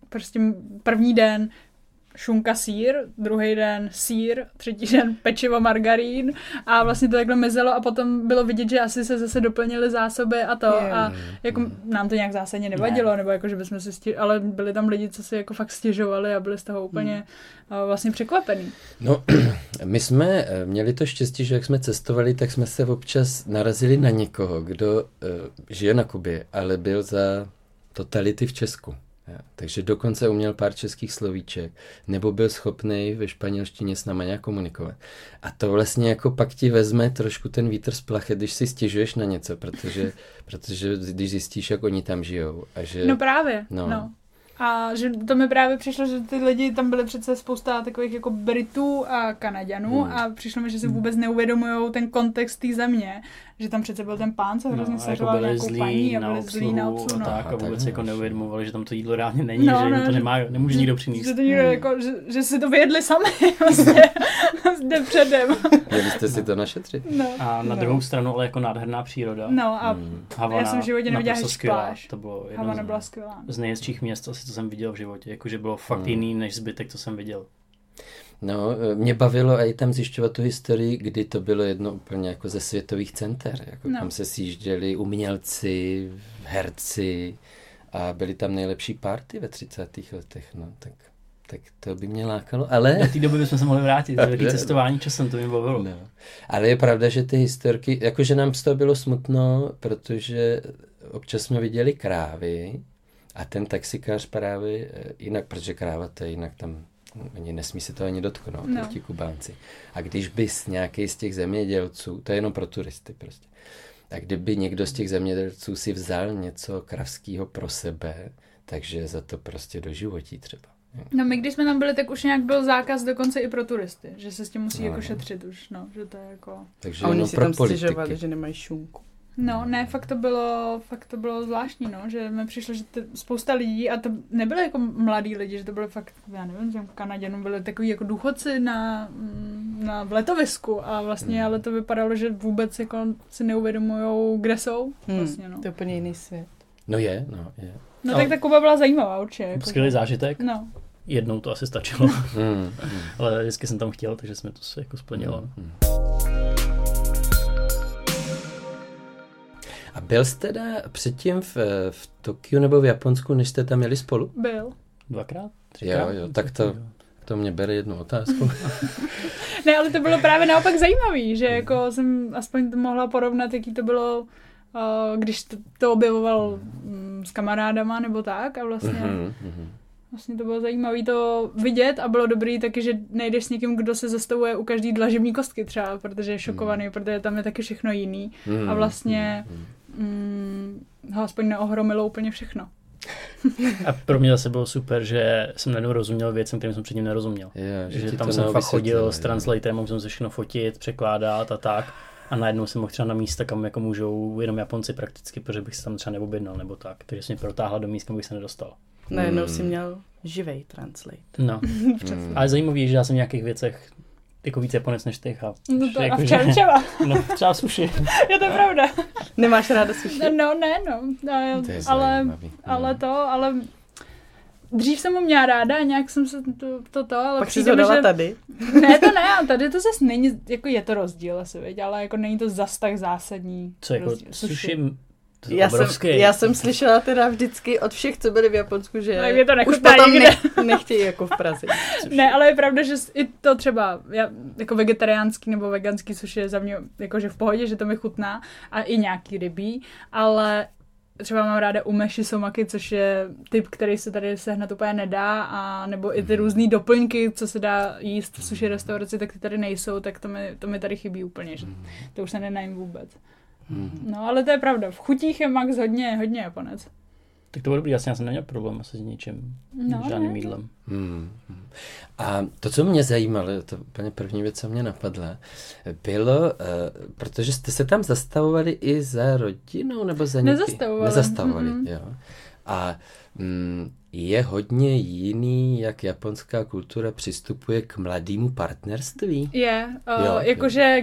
prostě první den šunka sír, druhý den sír, třetí den pečivo margarín a vlastně to takhle mizelo a potom bylo vidět, že asi se zase doplnily zásoby a to Je. a jako nám to nějak zásadně nevadilo, nebo jako, že bychom si stěž... ale byli tam lidi, co si jako fakt stěžovali a byli z toho úplně uh, vlastně překvapený. No, my jsme eh, měli to štěstí, že jak jsme cestovali, tak jsme se občas narazili na někoho, kdo uh, žije na Kubě, ale byl za totality v Česku. Takže dokonce uměl pár českých slovíček, nebo byl schopný ve španělštině s náma nějak komunikovat. A to vlastně jako pak ti vezme trošku ten vítr z plachet, když si stěžuješ na něco, protože, protože když zjistíš, jak oni tam žijou. A že, No právě, No. no. No. A že to mi právě přišlo, že ty lidi, tam byly přece spousta takových jako Britů a Kanaďanů Hmm. a přišlo mi, že si vůbec neuvědomují ten kontext té země, že tam přece byl ten pán, co hrozně No, a jako nějakou zlí paní a byli zlí na obsluhu obsluhu. a No. tak a vůbec tak jako no. neuvědomovali, že tam to jídlo reálně není, No, že jim no, to že- nemá, nemůže nikdo přinést. Že to někdo jako, že, že si to vyjedli sami vlastně zde předem. Měli jste si to našetřit. No. A na No. druhou stranu ale jako nádherná příroda. No a Hmm. Havana Já jsem v životě neviděla pláž. To bylo jedno Havana z- byla skvělá. z nejhezčích měst, asi co jsem viděl v životě. Jakože bylo fakt Hmm. jiný než zbytek, co jsem viděl. No, eh, mě bavilo i tam zjišťovat tu historii, kdy to bylo jedno úplně jako ze světových center, jako No. kam se sjížděli umělci, herci a byly tam nejlepší party ve 30. letech, no, tak, tak to by mě lákalo, ale... Do té doby bychom se mohli vrátit, Ne, cestování časem, to mě bavilo. No. Ale je pravda, že ty historky, jakože nám z toho bylo smutno, protože občas jsme viděli krávy a ten taxikář právě eh, jinak, protože kráva to je jinak tam, oni nesmí se to ani dotknout, No. no. ti Kubánci. A když bys nějaký z těch zemědělců, to je jenom pro turisty prostě, a kdyby někdo z těch zemědělců si vzal něco kravského pro sebe, takže za to prostě do životí třeba. No my když jsme tam byli, tak už nějak byl zákaz dokonce i pro turisty, že se s tím musí No, jako no. šetřit už, no, že to je jako... Takže A oni si pro tam politiky. stěžovali, že nemají šunku. No, ne, fakt to bylo, fakt to bylo zvláštní, no, že mi přišlo, že to, spousta lidí, a to nebyly jako mladí lidi, že to byly fakt, já nevím, těm Kanaděnům byli takový jako důchodci na, na v letovisku a vlastně, Hmm. ale to vypadalo, že vůbec jako si neuvědomujou, kde jsou, Hmm, vlastně, no. To je úplně jiný svět. No je, no je. No, No. tak ta Kuba byla zajímavá, určitě. Jako, Skvělý zážitek, No, jednou to asi stačilo, Mm, mm. ale vždycky jsem tam chtěl, takže jsme to si jako splnilo. Mm. Byl jste teda předtím v, v Tokiu nebo v Japonsku, než jste tam jeli spolu? byl. Dvakrát? Třikrát? Jo, jo, tak to, to mě bere jednu otázku. Ne, ale to bylo právě naopak zajímavý, že jako jsem aspoň to mohla porovnat, jaký to bylo, uh, když to, to objevoval mm, s kamarádama nebo tak a vlastně, Mhm, mhm. vlastně to bylo zajímavé to vidět a bylo dobrý taky, že nejdeš s někým, kdo se zastavuje u každý dlažební kostky třeba, protože je šokovaný, protože tam je taky všechno jiný Mhm, a vlastně mhm. Mm, ho aspoň neohromilo úplně všechno. A pro mě zase bylo super, že jsem najednou rozuměl věcem, kterým jsem předtím nerozuměl. Jo, Že, ti tam jsem fakt chodil s jo. translatorem, mohl jsem se všechno fotit, překládat a tak. A najednou jsem mohl třeba na místa, kam jako můžou jenom Japonci prakticky, protože bych se tam třeba neobjednal nebo tak. Takže jsem mě protáhla do míst, kam bych se nedostal. Najednou Hmm. si měl živej translate. No. Mm. Ale zajímavé je, že já jsem v nějakých věcech jako víc Japonec než ty. A, No to, a jako, v že- čem třeba? No, třeba sushi. je to pravda. Nemáš ráda sushi? No, ne, no. no To je ale, zajímavý. ale Mm. to, ale dřív jsem ho měla ráda, nějak jsem se to, to, to ale Pak si přijde to mi, dala že... tady. Ne, to ne, ale tady to zase není, jako je to rozdíl asi, veď, ale jako není to zas tak zásadní Co jako rozdíl. sushi, to Já jsem, já jsem slyšela teda vždycky od všech, co byli v Japonsku, že je to už potom nikde. ne, nechtějí jako v Praze. Což Ne, ale je pravda, že i to třeba já, jako vegetariánský nebo veganský sushi je za mě jakože v pohodě, že to mi chutná a i nějaký rybí, ale třeba mám ráda umeši somaki, což je typ, který se tady sehnat úplně nedá, a nebo i ty různé doplňky, co se dá jíst v sushi restauraci, tak ty tady nejsou, tak to mi, to mi tady chybí úplně, že to už se nenajím vůbec. Mhm. No, ale to je pravda, v chutích je Max hodně, hodně Japonec. Tak to bylo dobrý, já jsem neměl problém asi s ničím, No, žádným ne. jídlem. Hmm. hmm. A to, co mě zajímalo, to úplně první věc, co mě napadla, bylo, uh, protože jste se tam zastavovali i za rodinou, nebo za někým? Nezastavovali. Nezastavovali, Mm-mm. jo. A mm, je hodně jiný, jak japonská kultura přistupuje k mladému partnerství? Je, uh, Jo, jakože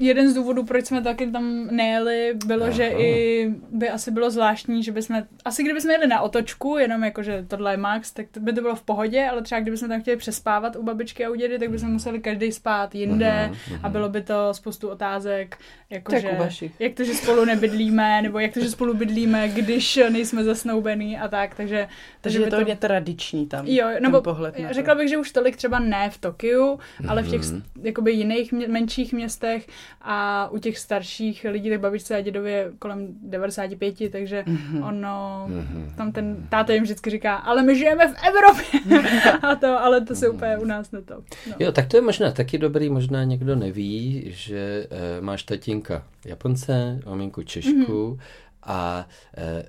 jeden z důvodů, proč jsme taky tam nejeli, bylo, Aha. že i by asi bylo zvláštní, že bychom, asi kdyby jsme jeli na otočku, jenom jakože tohle je max, tak to by to bylo v pohodě, ale třeba kdybychom tam chtěli přespávat u babičky a u dědy, tak bychom museli každý spát jinde Mhm, mhm. a bylo by to spoustu otázek, jakože Tak vašich. jak to, že spolu nebydlíme, nebo jak to, že spolu bydlíme, když nejsme zasnoubený a tak, takže, Takže by je to hodně tradiční tam. Jo, nebo pohled na to. řekla bych, že už tolik třeba ne v Tokiu, ale v těch Mhm. jakoby jiných mě, menších městech a u těch starších lidí, tak babičce a dědovi je kolem 95, takže Mhm. ono, Mhm. tam ten táta jim vždycky říká, ale my žijeme v Evropě a to, ale to se úplně u nás na to. No. Jo, tak to je možná taky dobrý, možná někdo neví, že e, máš tatínka Japonce, maminku Češku mm-hmm. a e,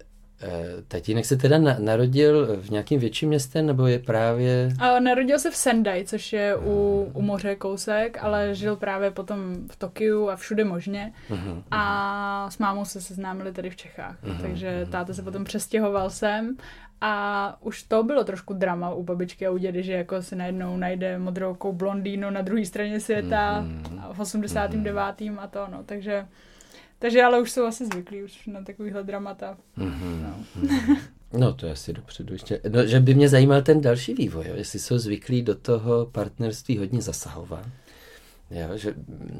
tatínek se teda na, narodil v nějakém větším městě, nebo je právě... A narodil se v Sendai, což je u, u moře kousek, ale žil právě potom v Tokiu a všude možně. Mhm. A s mámou se seznámili tady v Čechách. Mhm, Takže táta se potom přestěhoval sem a už to bylo trošku drama u babičky a u dědy, že jako si najednou najde modroukou blondýnu na druhé straně světa Mhm. a v 89. a to, no, takže takže ale už jsou asi zvyklí už na takovýhle dramata. Mhm. No. No, to je asi dopředu ještě. No, že by mě zajímal ten další vývoj, jo? jestli jsou zvyklí do toho partnerství hodně zasahovat. Jo, že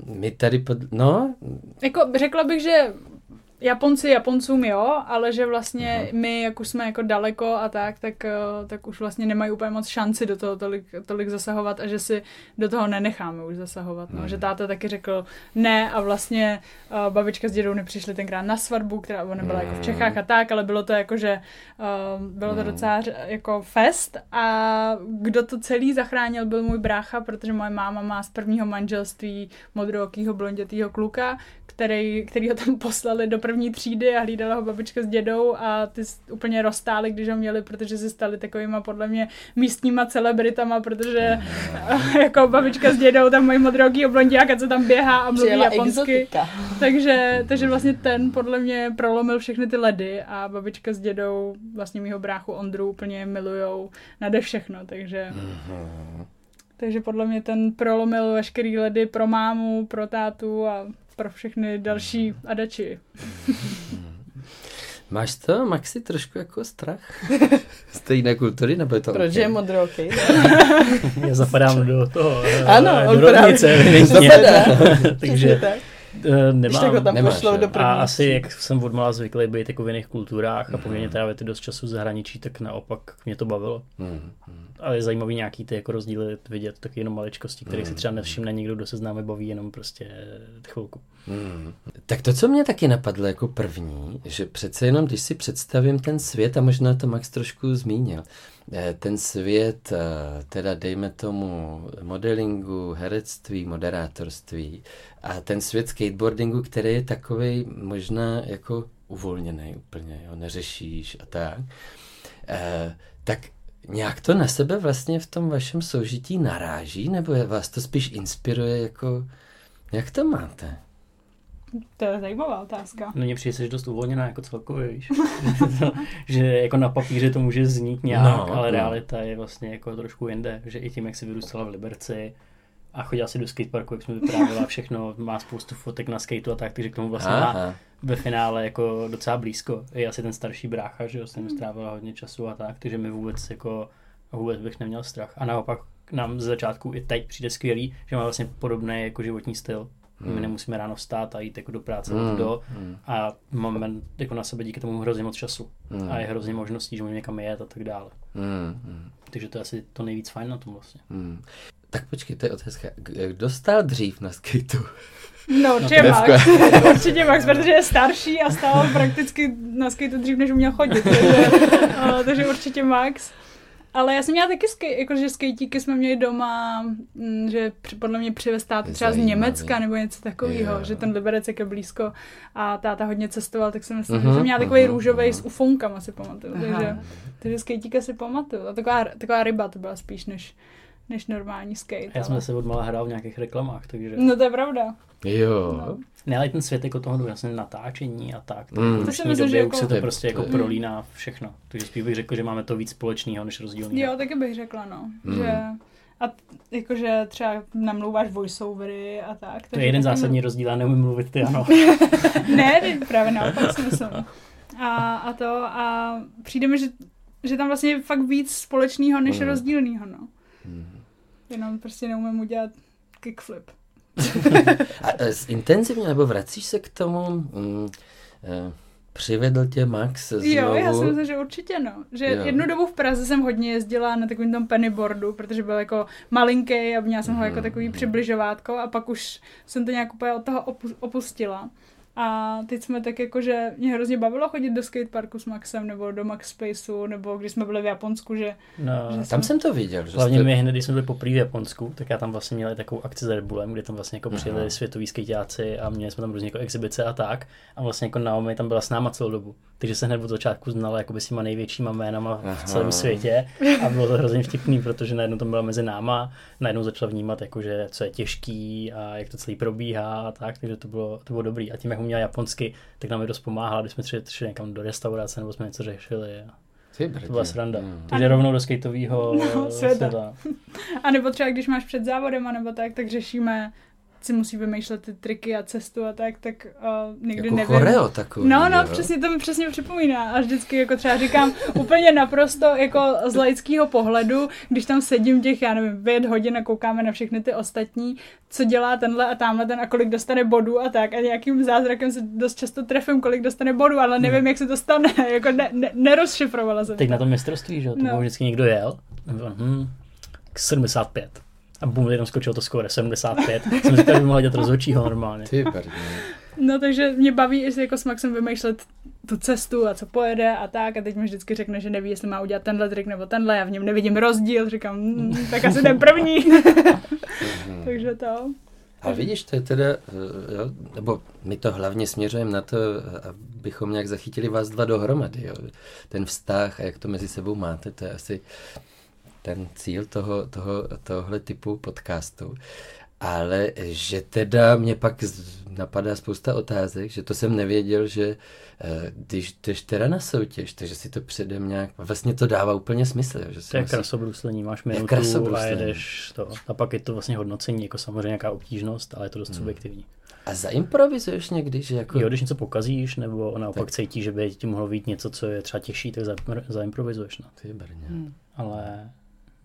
my tady pod... No, Jako řekla bych, že Japonci Japoncům jo, ale že vlastně my, jak už jsme jako daleko a tak, tak, eh, tak už vlastně nemají úplně moc šanci do toho tolik, tolik zasahovat a že si do toho nenecháme už zasahovat. No. Že táta taky řekl ne a vlastně uh, babička s dědou nepřišli tenkrát na svatbu, která ona byla jako v Čechách a tak, ale bylo to jako, že uh, bylo to docela ře- jako fest a kdo to celý zachránil byl můj brácha, protože moje máma má z prvního manželství modrookýho blondětýho kluka, který, který ho tam poslali do první třídy a hlídala ho babička s dědou a ty úplně roztáli, když ho měli, protože se stali takovýma podle mě místníma celebritama, protože jako babička s dědou tam mají modrookýho blondiáka, co tam běhá a mluví Přijela japonsky. exotika. Takže, takže vlastně ten podle mě prolomil všechny ty ledy a babička s dědou vlastně mýho bráchu Ondru úplně milujou nade všechno, takže... Takže podle mě ten prolomil veškerý ledy pro mámu, pro tátu a pro všechny další adači. máš to, Maxi, trošku jako strach? Z té jiné kultury, nebo je to Proč je modrooký? Já zapadám do toho, eh, Ano, do on rovnice. Zapadá. Takže tak. eh, Když tak nemám. tam Nemáš, pošlou do první. A asi, jak jsem od mala zvyklý být jako v jiných kulturách a poměrně trávit dost času v zahraničí, tak naopak mě to bavilo. Hmm. Ale je zajímavý nějaký ty jako rozdíly vidět, taky jenom maličkosti, kterých si třeba nevšimne někdo, kdo se s námi baví jenom prostě chvilku. Hmm. Tak to, co mě taky napadlo jako první, že přece jenom, když si představím ten svět, a možná to Max trošku zmínil, eh, ten svět, eh, teda dejme tomu modelingu, herectví, moderátorství a ten svět skateboardingu, který je takový možná jako uvolněný úplně, jo, neřešíš a tak, eh, tak nějak to na sebe vlastně v tom vašem soužití naráží, nebo je- vás to spíš inspiruje jako, jak to máte? To je zajímavá otázka. No mně přijde, že dost uvolněná jako celkově, víš. že jako na papíře to může znít nějak, No, ale no. realita je vlastně jako trošku jinde. Že i tím, jak si vyrůstala v Liberci a chodila si do skateparku, jak jsme vyprávěla všechno, má spoustu fotek na skateu a tak, takže k tomu vlastně má Aha. ve finále jako docela blízko. Je asi ten starší brácha, že jo, s ním strávila hodně času a tak, takže mi vůbec jako vůbec bych neměl strach. A naopak nám z začátku i teď přijde skvělý, že má vlastně podobný jako životní styl. Hmm. My nemusíme ráno vstát a jít jako do práce Hmm, hmm. do hmm. a máme jako na sebe díky tomu hrozně moc času. Hmm. A je hrozně možností, že můžeme někam jet a tak dále. Hmm, hmm, Takže to je asi to nejvíc fajn na tom vlastně. hmm. Tak počkej, to je otázka. K- Kdo stál dřív na skateu? No, určitě to- Max. určitě Max, protože je starší a stál prakticky na skateu dřív, než uměl chodit. Takže, uh, takže určitě Max. Ale já jsem měla taky skate, jakože skejtíky jsme měli doma, mm, že podle mě přivez táta třeba z. Německa nebo něco takového, že ten Liberec jak je blízko a táta hodně cestoval, tak jsem myslím, Mhm, že jsem měla takový mhm, růžový mhm. s ufonkama si pamatuju, takže, takže skejtíka si pamatuju. A taková, taková ryba to byla spíš než, než normální skate. Já jsem ale... se od mala hrál v nějakých reklamách, takže... No to je pravda. Jo. No. Ne, ale ten svět jako toho vlastně natáčení a tak. Mm. Mm. To si myslím, že jako- už se To prostě jako je- prolíná všechno. Takže spíš bych řekl, že máme to víc společného než rozdílného. Jo, taky bych řekla, no. Hmm. Že, a t- jakože třeba namlouváš voiceovery a tak. To je jeden zásadní rozdíl, já neumím mluvit, ty ano. ne, teď právě naopak si myslím. A, a to, a přijde mi, že, že tam vlastně je fakt víc společného než Mm. rozdílného, no. Mhm. Jenom prostě neumím udělat kickflip. A e, intenzivně, nebo vracíš se k tomu, mm, e, přivedl tě Max znovu? Jo, já si myslím, že určitě no. Že Jo. jednu dobu v Praze jsem hodně jezdila na takovým tom pennyboardu, protože byl jako malinký a měla jsem ho jako Mhm. takový přibližovátko a pak už jsem to nějak úplně od toho opu- opustila. A teď jsme tak jako, že mě hrozně bavilo chodit do skateparku s Maxem, nebo do Max Spaceu, nebo když jsme byli v Japonsku, že No, Že Tam jsem to viděl, že Hlavně jste... my hned, když jsme byli poprvé v Japonsku, tak já tam vlastně měl takovou akci s Red Bullem, kde tam vlastně jako Aha. přijeli světoví skejťáci a měli jsme tam různě jako exibice a tak. A vlastně jako Naomi tam byla s náma celou dobu. Takže se hned od začátku znala jako s těma největšíma jménama Aha. v celém světě. A bylo to hrozně vtipný, protože najednou tam byla mezi náma, najednou začala vnímat, jako, že co je těžký a jak to celý probíhá a tak, takže to bylo, to bylo dobrý. A tím, jak uměla japonsky, tak nám i dost pomáhala, když jsme šli, šli někam do restaurace nebo jsme něco řešili. A Ty to byla sranda. Mm. Takže rovnou do skateového No, světa. světa. A nebo třeba když máš před závodem a nebo tak, tak řešíme, si musí vymýšlet ty triky a cestu a tak, tak uh, někdy Jako nevím. choreo takový, No, no, jo? přesně to mi přesně připomíná. A vždycky jako třeba říkám úplně naprosto jako z laického pohledu, když tam sedím těch, já nevím, pět hodin a koukáme na všechny ty ostatní, co dělá tenhle a tamhle ten a kolik dostane bodů a tak. A nějakým zázrakem se dost často trefím, kolik dostane bodů, ale nevím, jak se to stane. jako ne, ne, nerozšifrovala jsem Teď to. na tom mistrovství, že jo, to No. vždycky někdo jel, a bylo, hm, 75. A bum, jenom skočil to skóre 75. Jsem říkal, že by mohl dělat rozhodčího normálně. Ty. No takže mě baví i si jako s Maxem vymýšlet tu cestu a co pojede a tak a teď mi vždycky řekne, že neví, jestli má udělat tenhle trik nebo tenhle, já v něm nevidím rozdíl, říkám, mm, tak asi ten první. takže to. A vidíš, to je teda, eh, jo, nebo my to hlavně směřujeme na to, abychom nějak zachytili vás dva dohromady, jo. Ten vztah a jak to mezi sebou máte, to je asi ten cíl toho, toho, tohohle typu podcastu. Ale že teda mě pak napadá spousta otázek, že to jsem nevěděl, že eh, když jdeš teda na soutěž, takže si to předem nějak, vlastně to dává úplně smysl, že si To je musí- krasobruslení, máš minutu a krasobruslení. jedeš to. A pak je to vlastně hodnocení, jako samozřejmě nějaká obtížnost, ale je to dost Hmm. subjektivní. A zaimprovizuješ někdy, že jako... Jo, když něco pokazíš, nebo naopak Tak. cítíš, že by ti mohlo být něco, co je třeba těžší, tak za- zaimprovizuješ. No. Ty brně. Hmm. Ale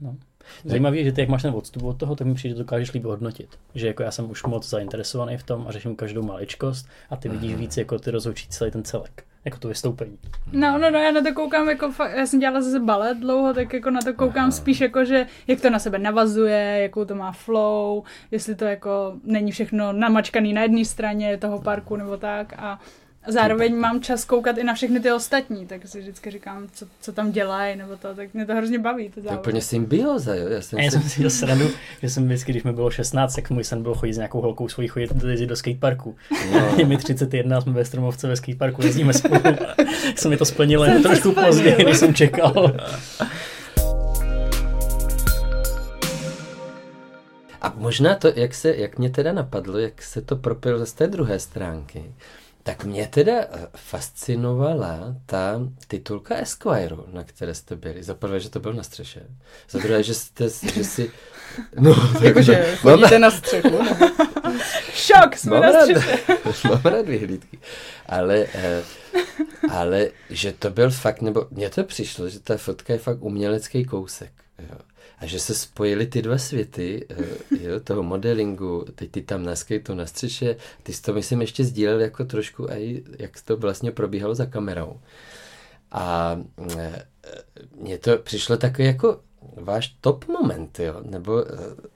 no. Zajímavé je, že ty, jak máš ten odstup od toho, tak mi přijde, že to dokážeš líp hodnotit. Že jako já jsem už moc zainteresovaný v tom a řeším každou maličkost a ty vidíš víc jako ty rozhodčí celý ten celek. Jako to vystoupení. No, no, no, já na to koukám jako, fakt, já jsem dělala zase balet dlouho, tak jako na to koukám Aha. spíš jako, že jak to na sebe navazuje, jakou to má flow, jestli to jako není všechno namačkaný na jedné straně toho parku nebo tak a zároveň mám čas koukat i na všechny ty ostatní, tak si vždycky říkám, co, co tam dělají, nebo to, tak mě to hrozně baví. To je úplně symbioza, jo? Já jsem A já si... jsem si dělal srandu, že jsem vždycky, když mi bylo 16, tak můj sen byl chodit s nějakou holkou svojí chodit jezdit do skateparku. No. Je mi 31 a jsme ve Stromovce ve skateparku, jezdíme spolu. Tak se mi to splnilo jen trošku později, než jsem čekal. A možná to, jak, se, jak mě teda napadlo, jak se to propilo z té druhé stránky, tak mě teda eh, fascinovala ta titulka Esquire, na které jste byli. Za prvé, že to byl na střeše. Za druhé, že jste, že si... No, Jakože chodíte na střechu. nebo- Šok, jsme Mám na rád, střeše. mám rád vyhlídky. Ale, eh, ale že to byl fakt, nebo mně to přišlo, že ta fotka je fakt umělecký kousek. Jo. A že se spojily ty dva světy, eh, jo, toho modelingu, teď ty tam na skateu na střeše, ty jsi to myslím ještě sdílel jako trošku aj, jak to vlastně probíhalo za kamerou. A eh, mně to přišlo takový jako váš top moment, jo, nebo eh,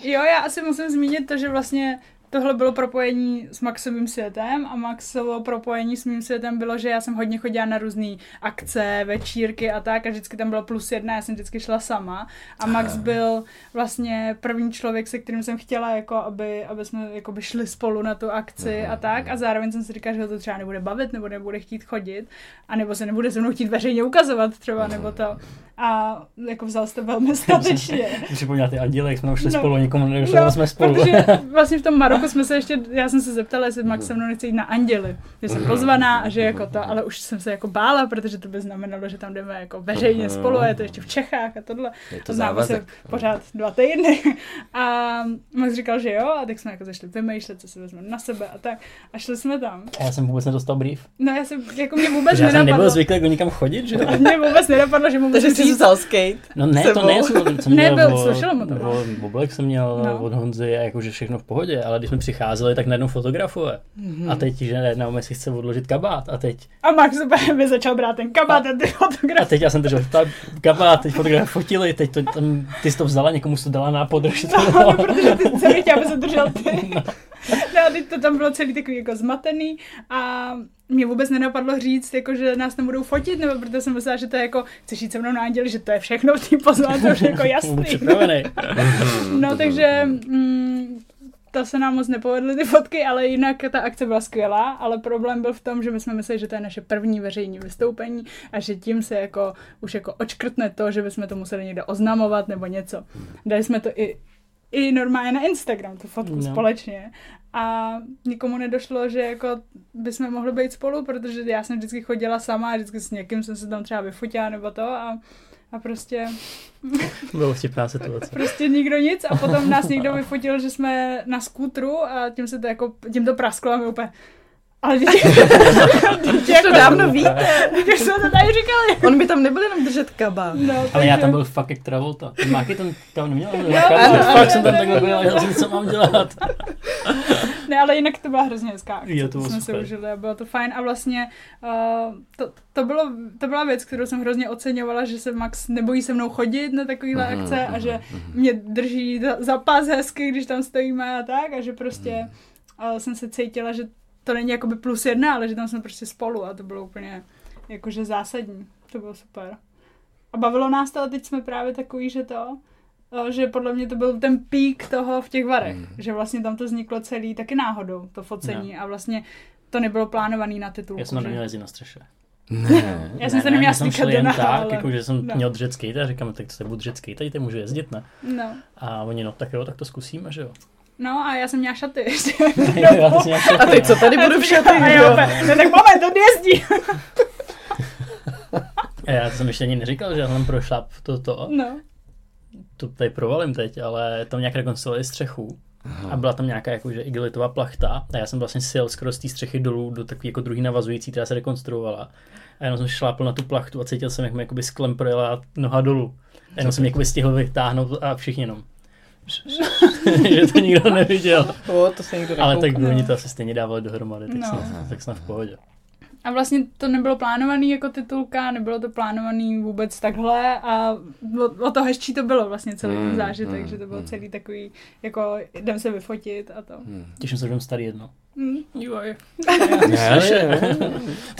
Jo, já asi musím zmínit to, že vlastně tohle bylo propojení s Maxovým světem a Maxovo propojení s mým světem bylo, že já jsem hodně chodila na různé akce, večírky a tak a vždycky tam bylo plus jedna, já jsem vždycky šla sama. A Max byl vlastně první člověk, se kterým jsem chtěla, jako aby, aby jsme jako by šli spolu na tu akci a tak. a zároveň jsem si říkala, že ho to třeba nebude bavit nebo nebude chtít chodit a nebo se nebude se mnou chtít veřejně ukazovat třeba nebo to. A jako vzal jste velmi statečně. Připomněla ty anděle, jak jsme šli no, spolu, nikomu nedošli, no, jsme spolu. Protože vlastně v tom Maroku jsme se ještě, já jsem se zeptala, jestli Max se mnou nechce jít na anděly, že jsem pozvaná a že jako to, ale už jsem se jako bála, protože to by znamenalo, že tam jdeme jako veřejně spolu a je to ještě v Čechách a tohle. Je to a známe se pořád dva týdny. A Max říkal, že jo, a tak jsme jako zašli vymýšlet, co si vezmeme na sebe a tak. A šli jsme tam. A já jsem vůbec nedostal brief. No já jsem, jako mě vůbec Já nenapadlo. jsem nebyl zvyklý jako nikam chodit, že jo? Mě vůbec nenapadlo, že mu Takže můžu jsi říct, vzal skate. No ne, to sebou. ne, jsem, jsem měl Nebyl, slyšela mu to. Boblek jsem měl No. no. od Honzy, a jakože všechno v pohodě, ale když jsme přicházeli, tak najednou fotografuje. Mhm. A teď, že najednou si chce odložit kabát. A teď, a Max mi začal brát ten kabát a ty a fotografie. teď já jsem držel ta kabát, teď fotografy fotili, teď to, tam, ty jsi to vzala, někomu jsi to dala na podrž. No, protože ty jsem chtěla, aby se držel ty. No a teď to tam bylo celý takový jako zmatený a mě vůbec nenapadlo říct, jako, že nás tam budou fotit, nebo protože jsem myslela, že to je jako, chceš jít se mnou na anděli, že to je všechno v té pozvánce, už jako jasný. No takže mm, to se nám moc nepovedly ty fotky, ale jinak ta akce byla skvělá, ale problém byl v tom, že my jsme mysleli, že to je naše první veřejné vystoupení a že tím se jako už jako očkrtne to, že bychom to museli někde oznamovat nebo něco. Dali jsme to i i normálně na Instagram, tu fotku No. společně. A nikomu nedošlo, že jako bychom mohli být spolu, protože já jsem vždycky chodila sama a vždycky s někým jsem se tam třeba vyfotila nebo to a, a prostě Bylo vtipná situace. prostě nikdo nic a potom nás někdo vyfotil, že jsme na skútru a tím se to jako, tím to prasklo a my úplně ale dítě, dítě To dávno víte. Když jsme to tady říkali. On by tam nebyl jenom držet kabát. No, Ale takže- já tam byl fakt jak Travolta. Ty máky tam, tam neměl, kabát, ano, fakt jsem tam takhle byl, já jsem co mám dělat. Ne, ale jinak to byla hrozně hezká akce. Jo, to bylo jsme super. se užili a bylo to fajn. A vlastně uh, to, to, bylo, to byla věc, kterou jsem hrozně oceňovala, že se Max nebojí se mnou chodit na takovýhle Mhm, akce a mhm, že mhm. mě drží za, za pás hezky, když tam stojíme a tak a že prostě uh, jsem se cítila, že to není jakoby plus jedna, ale že tam jsme prostě spolu a to bylo úplně jakože zásadní. To bylo super. A bavilo nás to a teď jsme právě takový, že to, eh, že podle mě to byl ten pík toho v těch varech, Mhm. že vlastně tam to vzniklo celý taky náhodou, to focení a vlastně to nebylo plánovaný na titulku. Já jsem tam že? neměl na střeše. Ne. Já jsem se neměla do jen tak, ale- jako, že jsem no. měl držet skate a říkám, tak to se budu držet skate, teď můžu jezdit, ne? No. A oni, no tak jo, tak to zkusíme, že jo. No a já jsem měla šaty A teď co tady budu v jo? opět, no tak moment, on jezdí. A já jsem ještě ani neříkal, že jsem prošlap to, to, No. to tady provalím teď, ale tam nějak rekonstruovali střechu. A byla tam nějaká jakože igelitová plachta a já jsem vlastně sil skoro z té střechy dolů do takové jako druhý navazující, která se rekonstruovala. A jenom jsem šlápl na tu plachtu a cítil jsem, jak mi jakoby sklem projela noha dolů. A jenom jsem jakoby stihl vytáhnout a všichni jenom. že to nikdo neviděl. O, to se někdo Ale tak nekoukne. oni to asi stejně dávali dohromady, tak, No. snad, tak snad v pohodě. A vlastně to nebylo plánovaný jako titulka, nebylo to plánovaný vůbec takhle a o, o to hezčí to bylo vlastně celý ten Mm, zážitek, mm, že to bylo mm. celý takový, jako jdem se vyfotit a to. Hmm. Těším se, že budem starý jedno. Mm. Joj. Ne, ne,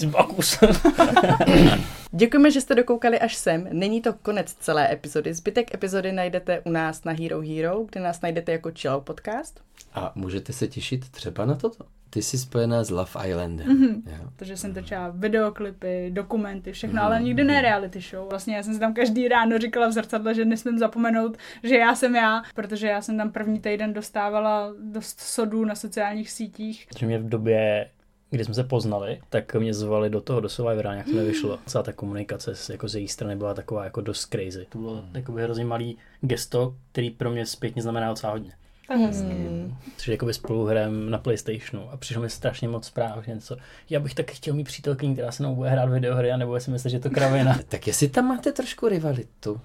Z Bakus. Děkujeme, že jste dokoukali až sem. Není to konec celé epizody. Zbytek epizody najdete u nás na Hero Hero, kde nás najdete jako Chill Podcast. A můžete se těšit třeba na toto. Ty jsi spojená s Love Islandem. Mhm. Jo? Protože jsem točila videoklipy, dokumenty, všechno, Mm. ale nikdy ne reality show. Vlastně já jsem si tam každý ráno říkala v zrcadle, že nesmím zapomenout, že já jsem já, protože já jsem tam první týden dostávala dost sodů na sociálních sítích. Protože mě v době, kdy jsme se poznali, tak mě zvali do toho, do Survivora, nějak to nevyšlo. Celá ta komunikace s- jako z její strany byla taková jako dost crazy. To bylo jakoby hrozně malý gesto, který pro mě zpětně znamená docela hodně. Hmm. Což je jakoby spolu hrem na Playstationu a přišlo mi strašně moc zpráv, že něco. Já bych taky chtěl mít přítelkyni, která se mnou bude hrát videohry, a nebo si myslíš, že to kravina. Tak jestli tam máte trošku rivalitu.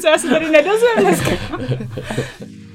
Co já se tady nedozvím dneska.